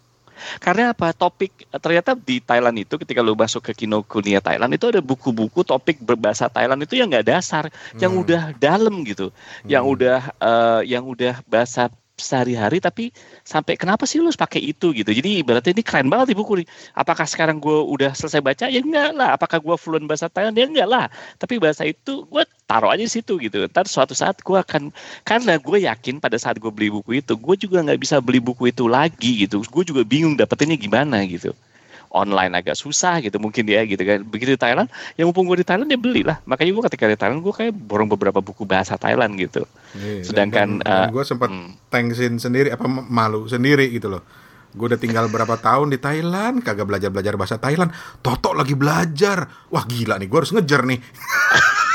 Karena apa? Topik ternyata di Thailand itu ketika lu masuk ke Kinokuniya Thailand itu ada buku-buku topik berbahasa Thailand itu yang nggak dasar, yang Hmm. udah dalam gitu, yang Hmm. udah eh, yang udah bahasa sehari-hari tapi sampai kenapa sih lu pakai itu gitu? Jadi ibaratnya ini keren banget nih buku nih. Apakah sekarang gue udah selesai baca? Ya enggak lah. Apakah gue fluent bahasa Thailand? Ya enggak lah. Tapi bahasa itu gue taruh aja di situ gitu. Ntar suatu saat gue akan karena gue yakin pada saat gue beli buku itu gue juga nggak bisa beli buku itu lagi gitu. Gue juga bingung dapetinnya gimana gitu online agak susah gitu mungkin dia gitu kan begitu di Thailand ya mumpung gue di Thailand ya belilah makanya gue ketika di Thailand gue kayak borong beberapa buku bahasa Thailand gitu Iya, Sedangkan, dan, eh, gue sempat hmm. thanksin sendiri apa malu sendiri gitu loh. Gue udah tinggal berapa tahun di Thailand, kagak belajar-belajar bahasa Thailand. Toto lagi belajar. Wah gila nih, gue harus ngejar nih.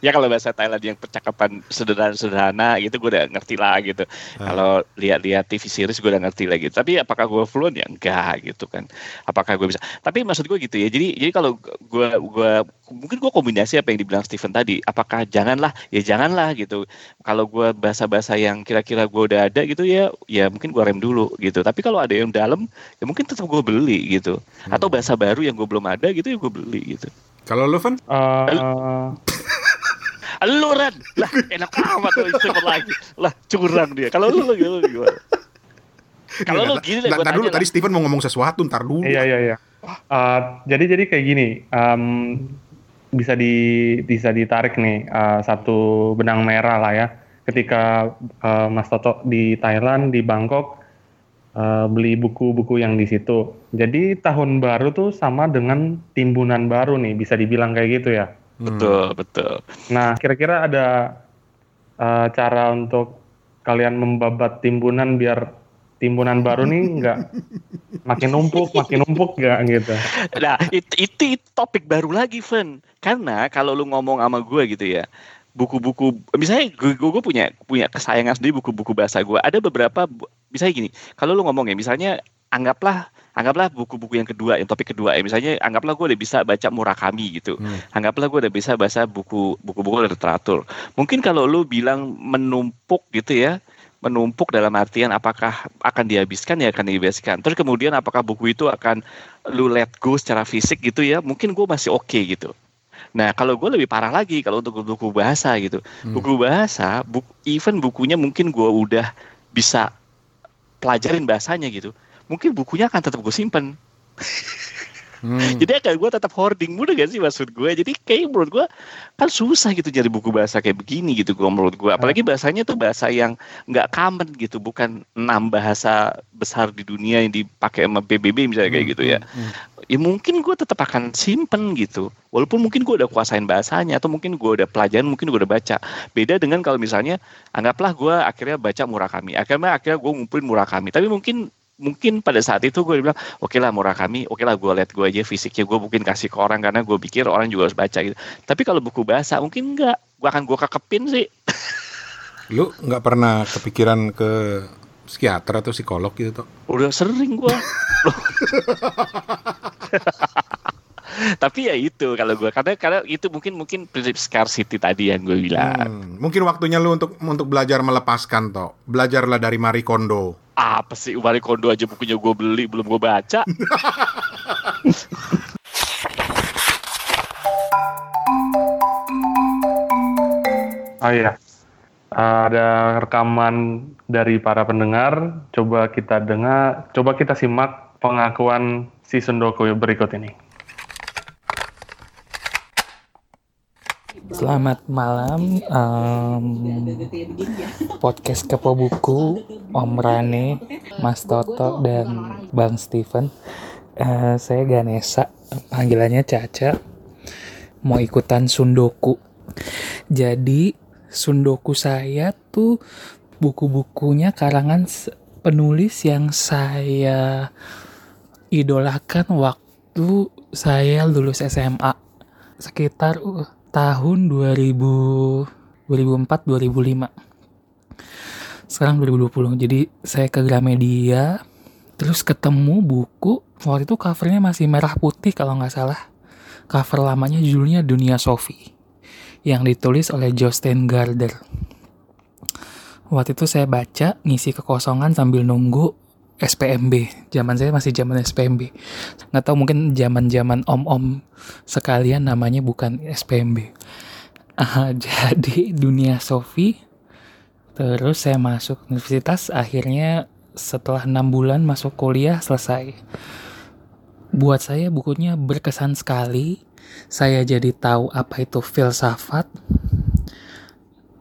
ya kalau bahasa Thailand yang percakapan sederhana-sederhana gitu gue udah ngerti lah gitu. Ah. Kalau lihat-lihat TV series gue udah ngerti lah gitu. Tapi apakah gue fluent ya enggak gitu kan. Apakah gue bisa? Tapi maksud gue gitu ya. Jadi jadi kalau gue gue mungkin gue kombinasi apa yang dibilang Steven tadi. Apakah janganlah? Ya janganlah gitu. Kalau gue bahasa-bahasa yang kira-kira gue udah ada gitu ya ya mungkin gue rem dulu gitu. Tapi kalau ada yang dalam ya mungkin tetap gue beli gitu. Atau bahasa baru yang gue belum ada gitu ya gue beli gitu. Kalau lu Van, Eh, Lu Ren, lah enak amat lu Stephen lagi. Lah curang dia. Kalau lu lu gimana? Kalau lu gini deh Ntar- dulu tadi Steven mau ngomong sesuatu, ntar dulu. Iya iya iya. Eh, jadi jadi kayak gini, bisa di bisa ditarik nih eh, satu benang merah lah ya. Ketika eh, Mas Toto di Thailand di Bangkok eh, beli buku-buku yang di situ. Jadi tahun baru tuh sama dengan timbunan baru nih, bisa dibilang kayak gitu ya. Hmm. Betul, betul. Nah, kira-kira ada eh, cara untuk kalian membabat timbunan biar timbunan baru nih nggak makin numpuk, makin numpuk nggak gitu. Nah, itu, itu, itu topik baru lagi, Fen. Karena kalau lu ngomong sama gue gitu ya, buku-buku, misalnya gue, gue, gue punya punya kesayangan sendiri buku-buku bahasa gue. Ada beberapa, misalnya gini, kalau lu ngomong ya, misalnya anggaplah anggaplah buku-buku yang kedua, yang topik kedua ya. Misalnya anggaplah gue udah bisa baca Murakami gitu. Hmm. Anggaplah gue udah bisa baca buku buku-buku literatur. Mungkin kalau lu bilang menumpuk gitu ya, menumpuk dalam artian apakah akan dihabiskan ya akan dihabiskan. Terus kemudian apakah buku itu akan lu let go secara fisik gitu ya? Mungkin gue masih oke okay gitu. Nah, kalau gue lebih parah lagi kalau untuk buku bahasa gitu. Hmm. Buku bahasa, buku, even bukunya mungkin gue udah bisa pelajarin bahasanya gitu. Mungkin bukunya akan tetap gue simpen. Hmm. Jadi akan gue tetap hoarding, mudah gak sih maksud gue? Jadi kayak menurut gue kan susah gitu jadi buku bahasa kayak begini gitu gue menurut gue. Apalagi bahasanya tuh bahasa yang nggak common gitu, bukan enam bahasa besar di dunia yang dipakai sama PBB misalnya kayak gitu ya. Hmm. Ya mungkin gue tetap akan simpen gitu. Walaupun mungkin gue udah kuasain bahasanya atau mungkin gue udah pelajaran, mungkin gue udah baca. Beda dengan kalau misalnya anggaplah gue akhirnya baca Murakami. Akhirnya akhirnya gue ngumpulin Murakami. Tapi mungkin mungkin pada saat itu gue bilang oke lah Murakami oke lah gue lihat gue aja fisiknya gue mungkin kasih ke orang karena gue pikir orang juga harus baca gitu. Tapi kalau buku bahasa mungkin enggak. Gue akan gue kekepin sih. Lu nggak pernah kepikiran ke psikiater atau psikolog gitu toh? udah sering gue tapi ya itu kalau gue karena karena itu mungkin mungkin prinsip scarcity tadi yang gue bilang Hmm. Mungkin waktunya lu untuk untuk belajar melepaskan toh. Belajarlah dari Marie Kondo. apa sih Marie Kondo aja bukunya gue beli belum gue baca Oh iya. Ada rekaman dari para pendengar. Coba kita dengar, coba kita simak pengakuan si Sundoku berikut ini. Selamat malam, em, podcast Kepo Buku, Om Rane, Mas Toto, dan Bang Steven. Eh, saya Ganesa, panggilannya Caca. Mau ikutan Sundoku. Jadi, Sundoku saya tuh buku-bukunya karangan penulis yang saya idolakan waktu saya lulus SMA sekitar uh, tahun 2000 2004 2005 sekarang 2020 jadi saya ke Gramedia terus ketemu buku. Waktu itu covernya masih merah putih kalau nggak salah. Cover lamanya judulnya Dunia Sophie yang ditulis oleh Jostein Garder. Waktu itu saya baca ngisi kekosongan sambil nunggu SPMB zaman saya masih zaman SPMB nggak tahu mungkin zaman zaman om om sekalian namanya bukan SPMB Ah, jadi dunia Sofi. Terus saya masuk universitas akhirnya setelah enam bulan masuk kuliah selesai. Buat saya bukunya berkesan sekali. Saya jadi tahu apa itu filsafat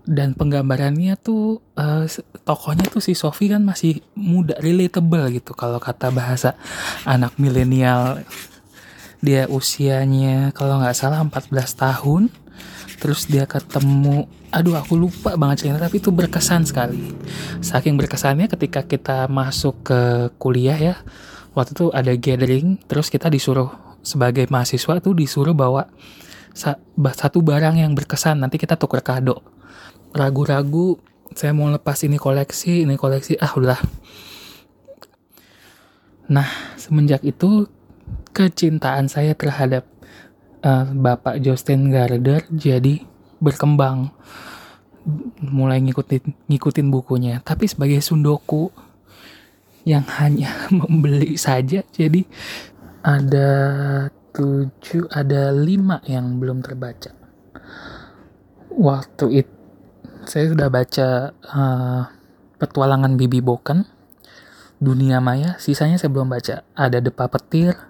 dan penggambarannya tuh s- tokohnya tuh si Sofi kan masih muda relatable gitu kalau kata bahasa anak milenial. Dia usianya kalau nggak salah 14 tahun terus dia ketemu aduh aku lupa banget cerita tapi itu berkesan sekali. Saking berkesannya ketika kita masuk ke kuliah ya waktu itu ada gathering terus kita disuruh sebagai mahasiswa tuh disuruh bawa sa- ba- satu barang yang berkesan nanti kita tuker kado ragu-ragu saya mau lepas ini koleksi ini koleksi. Ah udah nah semenjak itu kecintaan saya terhadap eh, Bapak Justin Garder jadi berkembang. Mulai ngikutin ngikutin bukunya. Tapi sebagai sundoku yang hanya membeli saja jadi ada tujuh ada lima yang belum terbaca. Waktu itu saya sudah baca eh, petualangan Bibi Boken Dunia Maya. Sisanya saya belum baca. Ada The Puppeteer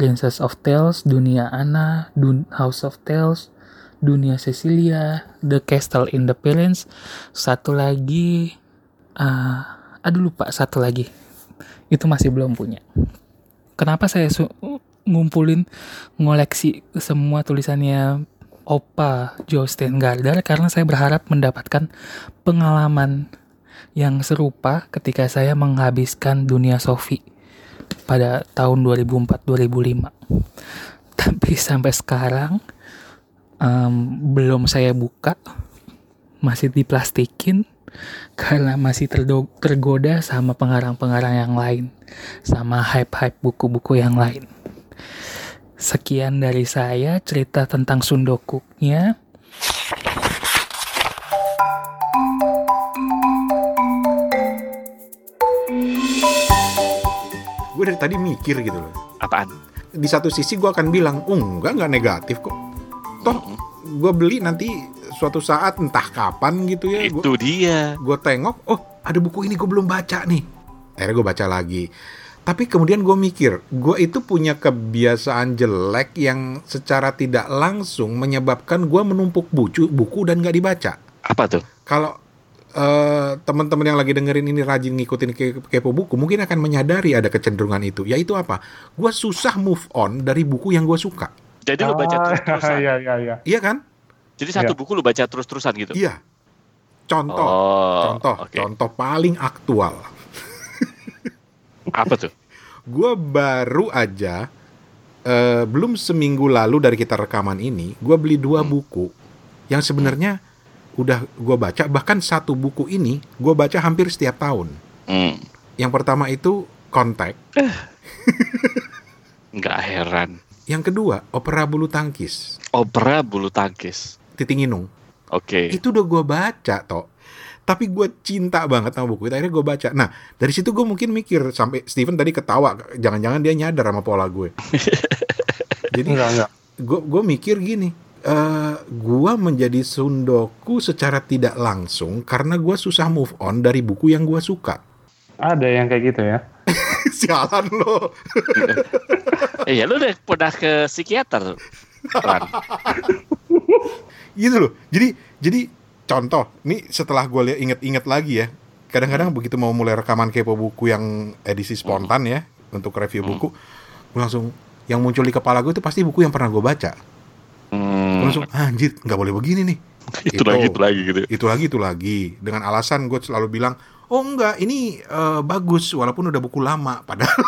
Princess of Tales, Dunia Anna, Dun House of Tales, Dunia Cecilia, The Castle in the Prince, satu lagi, ah, aduh lupa satu lagi, itu masih belum punya. Kenapa saya ngumpulin ngoleksi semua tulisannya Opa Jostein Gardner karena saya berharap mendapatkan pengalaman yang serupa ketika saya menghabiskan dunia Sophie pada tahun 2004-2005. Tapi sampai sekarang em, belum saya buka, masih diplastikin. karena masih tergoda sama pengarang-pengarang yang lain, sama hype-hype buku-buku yang lain. Sekian dari saya cerita tentang Sundokuknya. Gue dari tadi mikir gitu loh. Apaan? Di satu sisi gue akan bilang, oh enggak, enggak negatif kok. Toh gue beli nanti suatu saat entah kapan gitu ya. Gua- Itu dia. gue tengok, oh ada buku ini gue belum baca nih. Akhirnya gue baca lagi. Tapi kemudian gue mikir, gue itu punya kebiasaan jelek yang secara tidak langsung menyebabkan gue menumpuk buku, buku dan gak dibaca. Apa tuh? Kalau eh, teman-teman yang lagi dengerin ini rajin ngikutin ke- kepo buku, mungkin akan menyadari ada kecenderungan itu. Yaitu apa? Gue susah move on dari buku yang gue suka. Jadi lu baca Ah, terus-terusan. Iya, iya, iya. Iya kan? Jadi satu Iya. buku lu baca terus-terusan gitu. Iya. Contoh, Oh, contoh, oke. contoh paling aktual. Apa tuh? gue baru aja eh, belum seminggu lalu dari kita rekaman ini gue beli dua buku yang sebenarnya udah gue baca bahkan satu buku ini gue baca hampir setiap tahun Hmm. yang pertama itu kontak Nggak heran. yang kedua opera bulu tangkis Opera bulu tangkis. titinginung Oke. itu udah gue baca toh tapi gue cinta banget sama buku itu akhirnya gue baca nah dari situ gue mungkin mikir sampai Steven tadi ketawa jangan-jangan dia nyadar sama pola gue jadi Enggak, enggak. gue gue mikir gini eh gue menjadi sundoku secara tidak langsung karena gue susah move on dari buku yang gue suka Ada yang kayak gitu ya. sialan lo Eh ya lu udah pernah ke psikiater. Gitu loh jadi jadi contoh nih setelah gue lihat inget-inget lagi ya kadang-kadang begitu mau mulai rekaman kepo buku yang edisi spontan ya untuk review buku gue langsung yang muncul di kepala gue itu pasti buku yang pernah gue baca. Hmm, langsung "Ah, anjir nggak boleh begini nih. Itu lagi itu lagi gitu. itu lagi itu lagi. Dengan alasan gue selalu bilang oh enggak. Ini eh, bagus walaupun udah buku lama padahal.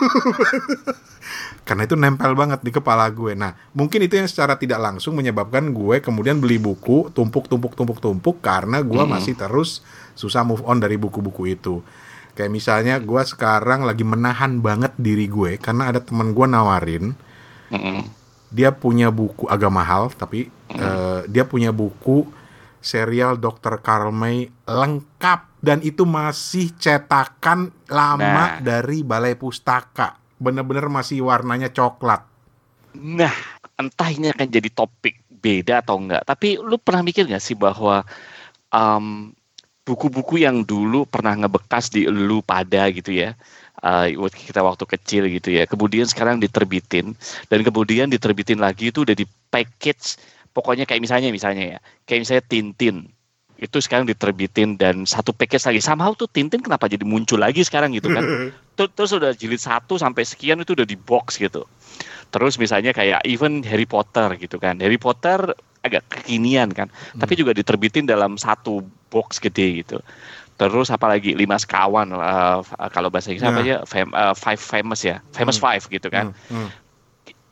Karena itu nempel banget di kepala gue. Nah mungkin itu yang secara tidak langsung menyebabkan gue kemudian beli buku tumpuk tumpuk tumpuk tumpuk karena gue masih terus susah move on dari buku-buku itu. Kayak misalnya gue sekarang lagi menahan banget diri gue karena ada teman gue nawarin Mm-mm. dia punya buku agak mahal tapi eh, dia punya buku serial Dr. Karl May lengkap dan itu masih cetakan lama Nah. dari Balai Pustaka. Bener-bener masih warnanya coklat. Nah, entah ini akan jadi topik beda atau enggak. Tapi lu pernah mikir nggak sih bahwa em, buku-buku yang dulu pernah ngebekas di lu pada gitu ya, waktu kita waktu kecil gitu ya, kemudian sekarang diterbitin. Dan kemudian diterbitin lagi itu udah di package, pokoknya kayak misalnya misalnya ya, kayak misalnya Tintin itu sekarang diterbitin dan satu package lagi. Somehow tuh Tintin kenapa jadi muncul lagi sekarang gitu kan? Ter- terus udah jilid satu sampai sekian itu udah di box gitu. Terus misalnya kayak even Harry Potter gitu kan. Harry Potter agak kekinian kan. Tapi juga diterbitin dalam satu box gede gitu. Terus apalagi lima sekawan eh, kalau bahasa Inggris apa Nah. ya? Fam- eh, five famous ya. Famous five gitu kan. Hmm, hmm.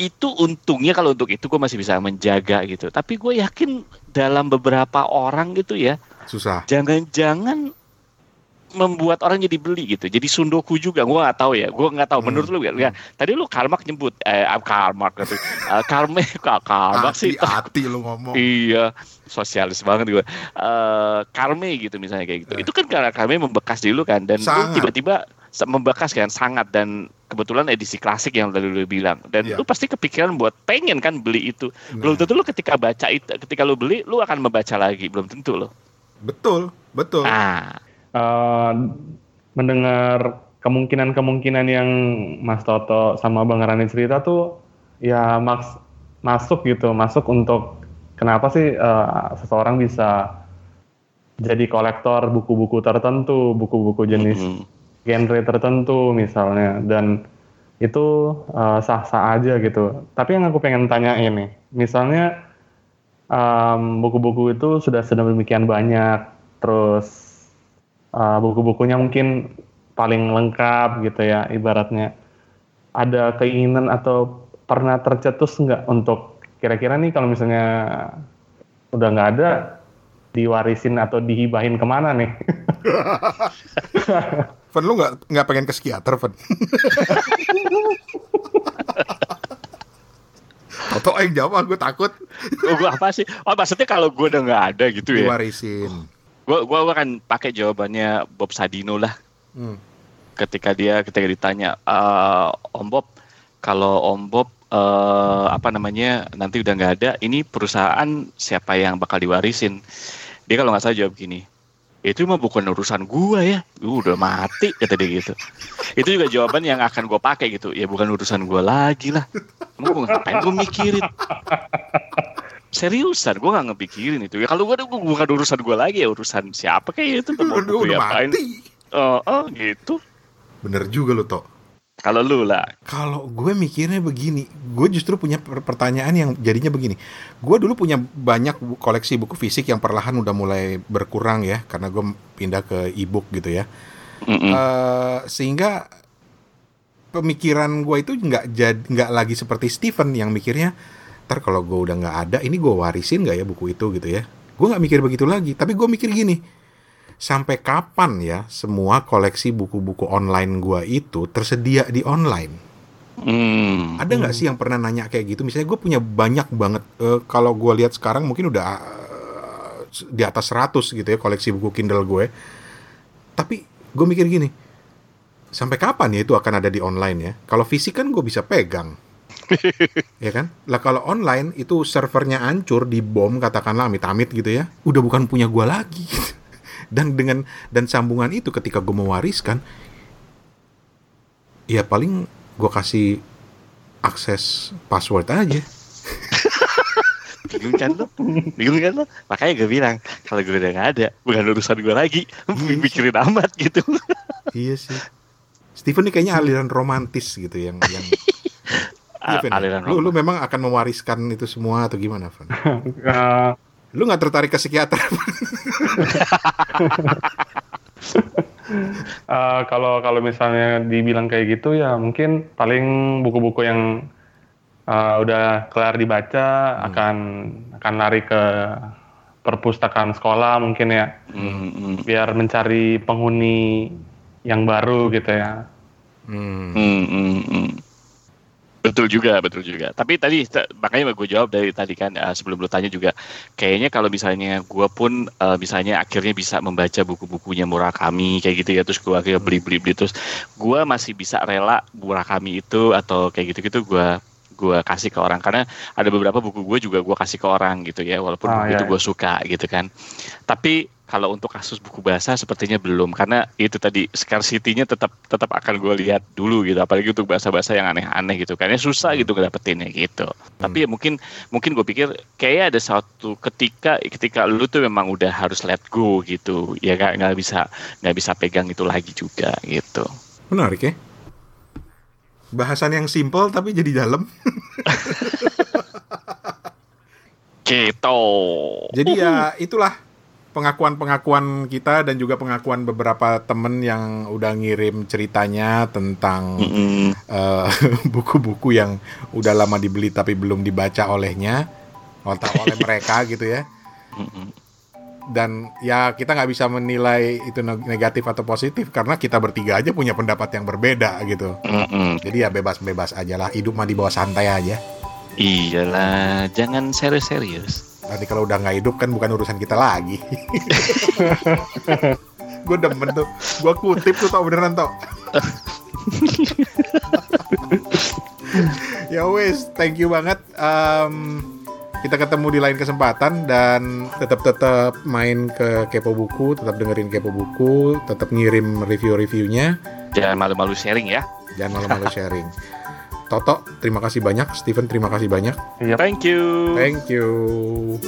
Itu untungnya kalau untuk itu gue masih bisa menjaga gitu. Tapi gue yakin dalam beberapa orang gitu ya susah. jangan-jangan membuat orang jadi beli gitu. Jadi sundoku juga gue nggak tahu ya. Gue nggak tahu. Menurut lu ya ya, tadi lu Karmak nyebut eh ah, Karmak gitu. Eh, Karme Karmak sih? hati-hati lu ngomong. Iya sosialis banget gue Eh Karme gitu misalnya kayak gitu. Itu kan karena Karme membekas di lu kan. Dan tiba-tiba membekas kan sangat. Dan kebetulan edisi klasik yang tadi lu bilang. Dan Iya. lu pasti kepikiran buat pengen kan beli itu. Belum Nah. tentu lu ketika baca itu ketika lu beli lu akan membaca lagi. Belum tentu lo betul betul. Ah. Eh, mendengar kemungkinan-kemungkinan yang Mas Toto sama Bang Rani cerita tuh ya maks masuk gitu, masuk untuk kenapa sih eh, seseorang bisa jadi kolektor buku-buku tertentu, buku-buku jenis mm, genre tertentu misalnya dan itu eh, sah-sah aja gitu. Tapi yang aku pengen tanya ini, misalnya em, buku-buku itu sudah sedemikian banyak, terus eh, buku-bukunya mungkin paling lengkap gitu ya ibaratnya. Ada keinginan atau pernah tercetus nggak untuk kira-kira nih kalau misalnya udah nggak ada diwarisin atau dihibahin ke mana nih? Fen lu nggak nggak pengen ke psikiater, Fen? Toto yang jawab, gue takut Oh, gua apa sih? Oh, maksudnya kalau gue udah nggak ada gitu ya. diwarisin. Gue gua akan pakai jawabannya Bob Sadino lah. Hmm. Ketika dia ketika ditanya, "Eh, Om Bob, kalau Om Bob eh, apa namanya nanti udah nggak ada, ini perusahaan siapa yang bakal diwarisin? Dia kalau nggak salah jawab gini, itu mah bukan urusan gua ya, gua udah mati kata dia gitu. Itu juga jawaban yang akan gue pakai gitu. Ya bukan urusan gua lagi lah. Emang gue ngapain gue mikirin? Seriusan, gue gak ngepikirin itu. Ya kalau gue bukan urusan gue lagi ya urusan siapa kayak itu. Udah, udah apain? mati. Oh, oh, gitu. Bener juga lo, Tok. Kalau lu lah, Kalau gue mikirnya begini, gue justru punya per- pertanyaan yang jadinya begini. Gue dulu punya banyak koleksi buku fisik yang perlahan udah mulai berkurang ya, karena gue pindah ke e-book gitu ya. Mm-mm. Eh, sehingga pemikiran gue itu nggak jadi nggak lagi seperti Stephen yang mikirnya, ntar kalau gue udah nggak ada, ini gue warisin nggak ya buku itu gitu ya. Gue nggak mikir begitu lagi, tapi gue mikir gini, sampai kapan ya semua koleksi buku-buku online gue itu tersedia di online? Hmm. Ada nggak sih yang pernah nanya kayak gitu? Misalnya gue punya banyak banget. eh, kalau gue lihat sekarang mungkin udah eh, di atas 100 gitu ya koleksi buku Kindle gue. Tapi gue mikir gini, sampai kapan ya itu akan ada di online ya? Kalau fisik kan gue bisa pegang. ya kan? Lah kalau online itu servernya hancur, dibom katakanlah amit-amit gitu ya. Udah bukan punya gue lagi. dan dengan dan sambungan itu ketika gue mewariskan ya paling gue kasih akses password aja. Bingung kan lu? Bingung kan lu? Makanya gue bilang, kalau gue udah gak ada, bukan urusan gue lagi. Mikirin amat gitu. iya sih. Steven nih kayaknya aliran romantis gitu yang yang Iya, Fen, ya? Aliran lu, lu memang akan mewariskan itu semua atau gimana, Van? Eh, Lu nggak tertarik ke psikiater? Eh, kalau kalau misalnya dibilang kayak gitu ya mungkin paling buku-buku yang eh, udah kelar dibaca akan akan lari ke perpustakaan sekolah mungkin ya Hmm, hmm, biar mencari penghuni yang baru gitu ya. Hmm. hmm, hmm, hmm. Betul juga, betul juga. Tapi tadi makanya gue jawab dari tadi kan eh, sebelum lu tanya juga, kayaknya kalau misalnya gue pun eh, misalnya akhirnya bisa membaca buku-bukunya Murakami kayak gitu ya, terus gue akhirnya beli-beli beli terus, gue masih bisa rela Murakami itu atau kayak gitu-gitu gue gue kasih ke orang. Karena ada beberapa buku gue juga gue kasih ke orang gitu ya walaupun Ah, buku iya, itu iya. gue suka gitu kan. Tapi kalau untuk kasus buku bahasa sepertinya belum karena itu tadi scarcity-nya tetap tetap akan gue lihat dulu gitu. Apalagi untuk bahasa-bahasa yang aneh-aneh gitu karena susah gitu ngedapetinnya gitu. Tapi ya mungkin mungkin gue pikir kayaknya ada suatu ketika ketika lu tuh memang udah harus let go gitu. Ya nggak nggak bisa nggak bisa pegang itu lagi juga gitu. Menarik ya. Bahasan yang simple tapi jadi dalam. gitu Jadi ya itulah pengakuan-pengakuan kita dan juga pengakuan beberapa temen yang udah ngirim ceritanya tentang eh, buku-buku yang udah lama dibeli tapi belum dibaca olehnya oleh mereka gitu ya. Dan ya kita nggak bisa menilai itu neg- negatif atau positif karena kita bertiga aja punya pendapat yang berbeda gitu. Mm-mm. Jadi ya bebas-bebas aja lah. Hidup mah dibawa santai aja. iyalah jangan serius-serius Nanti kalau udah nggak hidup kan bukan urusan kita lagi. gue demen tuh. Gue kutip tuh tau beneran tau. ya wes, thank you banget. Em, kita ketemu di lain kesempatan dan tetap tetap main ke Kepo Buku, tetap dengerin Kepo Buku, tetap ngirim review-reviewnya. jangan malu-malu sharing ya Jangan malu-malu sharing. Toto, terima kasih banyak. Steven, terima kasih banyak. Thank you Thank you.